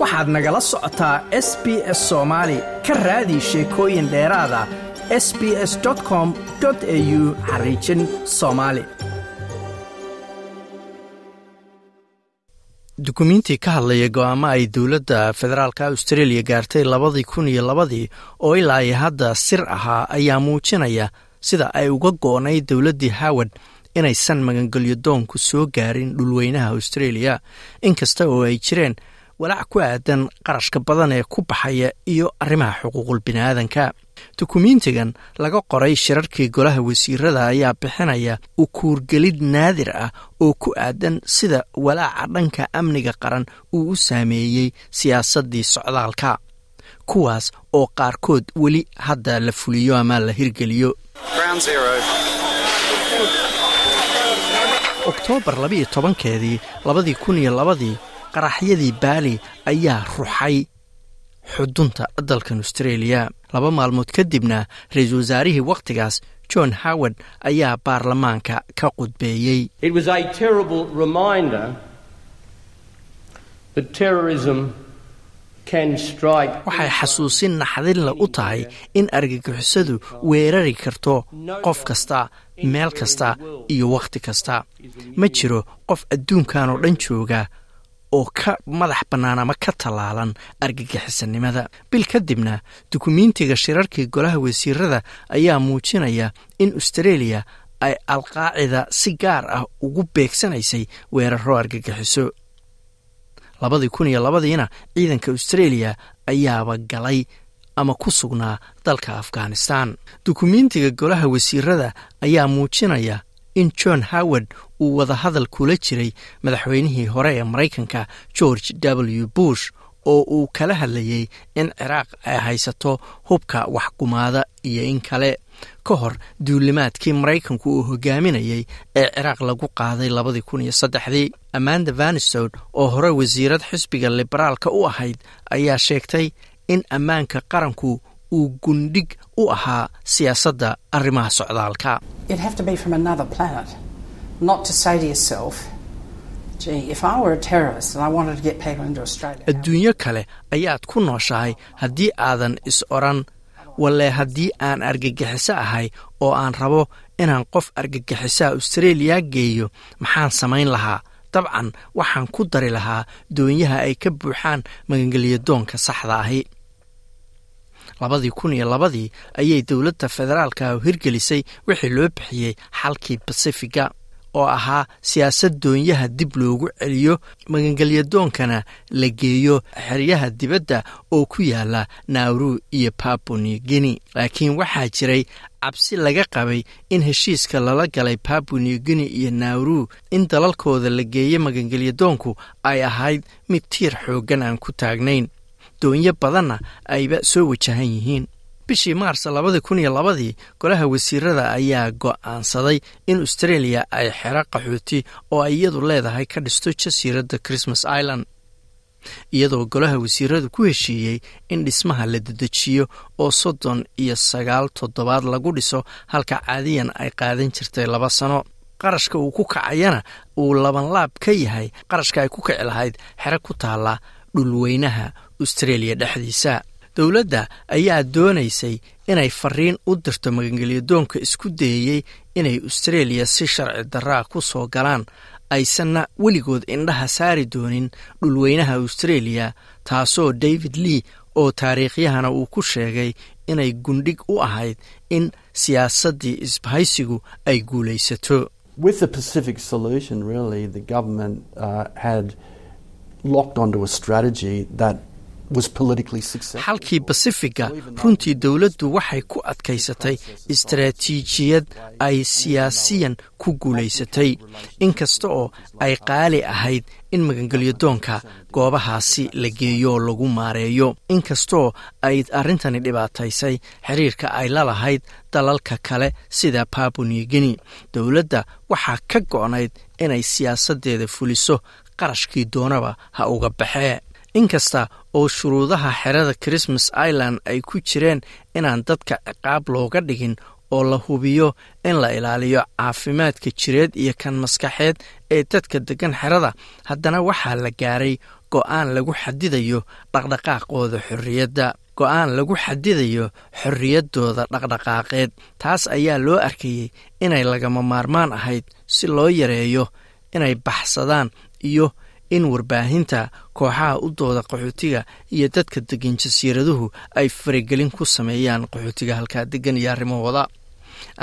waxaad nagala socotaa s b s soomaali ka raadi sheekooyin dheeraada s b s com au xariijin soomaali dukumiintii ka hadlaya go'aamo ay dowladda federaalka australia gaartay labadii kun iyo labadii oo ilaa iyo hadda sir ahaa ayaa muujinaya sida ay uga go-nay dowladdii howard inaysan magangelyo doonku soo gaarin dhulweynaha australia. Inkasta oo ay jireen walaac ku aadan qarashka badan ee ku baxaya iyo arrimaha xuquuqul biniaadanka dukumiintigan laga qoray shirarkii golaha wasiirada ayaa bixinaya ukuurgelid naadir ah oo ku aadan sida walaaca dhanka amniga qaran uu u saameeyey siyaasaddii socdaalka kuwaas oo qaarkood weli hadda la fuliyo ama la hirgeliyo. Oktoobar labiiyo tobankeedii labadii kun iyo labadii qaraxyadii baali ayaa ruxay xudunta dalkan australia. Laba maalmood kadibna ra'iisul wasaarihii wakhtigaas john howard ayaa baarlamaanka ka qudbeeyey. Waxay xasuusin naxdinle u tahay in argagixisadu weerari karto qof kasta meel kasta iyo wakhti kasta. Ma jiro qof adduunkan oo dhan jooga oo ka madax bannaan ama ka tallaalan argagixisanimada bil kadibna dukumiintiga shirarkii golaha wasiirada ayaa muujinaya in australia ay alqaacida si gaar ah ugu beegsanaysay weeraro argagixiso. Labadii kun iyo labadiina ciidanka australia ayaaba galay ama ku sugnaa dalka afghanistan. Dukumiintiga golaha wasiirada ayaa muujinaya in john howard uu wadahadal kula jiray madaxweynihii hore ee maraykanka george w. Bush oo uu kala hadlayey in ciraaq ay haysato hubka waxgumaada iyo in kale. Ka hor duulimaadkii maraykanku uu hogaaminayey ee ciraaq lagu qaaday labadii kun iyo saddexdii. Amanda vanisod oo hore wasiirad xisbiga liberaalka u ahayd ayaa sheegtay in ammaanka qaranku uu gundhig u ahaa siyaasadda arrimaha socdaalka adduunyo kale ayaad ku nooshahay haddii aadan is odran walle haddii aan argagixiso ahay oo aan rabo inaan qof argagixisaa australia geeyo maxaan samayn lahaa. Dabcan waxaan ku dari lahaa doonyaha ay ka buuxaan magangelyadoonka saxda ahi. Labadii kun iyo labadii ayay dowladda federaalka hirgelisay wixii loo bixiyey xalkii basifiga oo ahaa siyaasad doonyaha dib loogu celiyo magangelyadoonkana la geeyo xeryaha dibadda oo ku yaalla nauru iyo babuni guinea. Laakiin waxaa jiray cabsi laga qabay in heshiiska lala galay babuni guinea iyo nauru in dalalkooda la geeyo magangelyadoonku ay ahayd mid tiir xooggan aan ku taagnayn. Doonyo badanna ayba soo wajahan yihiin bishii maars labadii kun iyo labadii golaha wasiirada ayaa go'aansaday in australia ay xero qaxooti oo ay iyadu leedahay ka dhisto jasiiradda christmas island. Iyadoo golaha wasiiradu ku heshiiyey in dhismaha la dedejiyo oo soddon iyo sagaal toddobaad lagu dhiso halka caadiyan ay qaadan jirtay laba sano. Qarashka uu ku kacayana uu labanlaab ka yahay qarashka ay ku kici lahayd xero ku taalla dhulweynaha australia dhexdiisa dowladda ayaa doonaysay inay fariin u dirto magangelyadoonka isku dayeyey inay australia si sharci daraa ku soo galaan. Aysanna weligood indhaha saari doonin dhulweynaha australia taasoo david lee oo taariikhyahana uu ku sheegay inay gundhig u ahayd in siyaasaddii isbahaysigu ay guulaysato xalkii basifiga runtii dowladdu waxay ku adkaysatay istaraatiijiyad ay siyaasiyan ku guulaysatay. Inkasta oo ay qaali ahayd in magangelyadoonka goobahaasi la geeyo oo lagu maareeyo. Inkastaoo ay arrintani dhibaataysay xiriirka ay la lahayd dalalka kale sida babuni guinea. Dowladda waxaa ka go'nayd inay siyaasaddeeda fuliso qarashkii doonaba ha uga baxee inkasta oo shuruudaha xerada christmas island ay ku jireen inaan dadka ciqaab looga dhigin oo la hubiyo in la ilaaliyo caafimaadka jireed iyo kan maskaxeed ee dadka degan xerada haddana waxaa la gaaray go'aan lagu xadidayo dhaqdhaqaaqooda xorriyadda. Go'aan lagu xadidayo xorriyaddooda dhaqdhaqaaqeed taas ayaa loo arkayey inay lagama maarmaan ahayd si loo yareeyo inay baxsadaan iyo in warbaahinta kooxaha u dooda qaxootiga iyo dadka degan jasiiraduhu ay faragelin ku sameeyaan qaxootiga halkaa degan iyo arrimahooda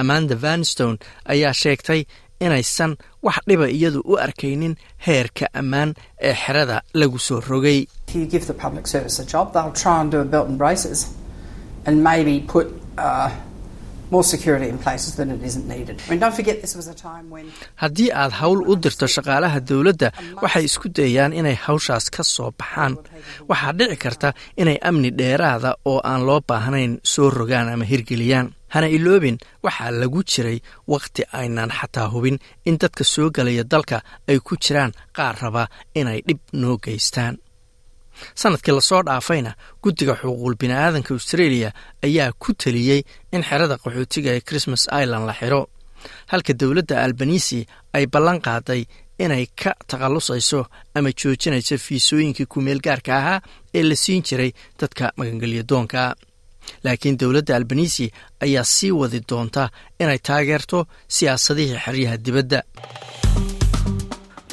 amanda vanstone ayaa sheegtay inaysan wax dhiba iyadu u arkaynin heerka ammaan ee xerada lagu soo rogay haddii aad hawl u dirto shaqaalaha dowladda waxay isku dayaan inay hawshaas ka soo baxaan. Waxaa dhici karta inay amni dheeraada oo aan loo baahnayn soo rogaan ama hirgeliyaan. Hana iloobin waxaa lagu jiray wakhti aynaan xataa hubin in dadka soo galaya dalka ay ku jiraan qaar raba inay dhib noo geystaan sannadkii la soo dhaafayna guddiga xuquuqul bini'aadanka australia ayaa ku teliyey in xerada qaxootiga ee christmas island la xiro. Halka dowladda albanisi ay ballan qaaday inay ka takhallusayso ama joojinayso fiisooyinkii kumeel gaarka ahaa ee la siin jiray dadka magangelya doonka. Laakiin dowladda albanisi ayaa sii wadi doonta inay taageerto siyaasadihii xeryaha dibadda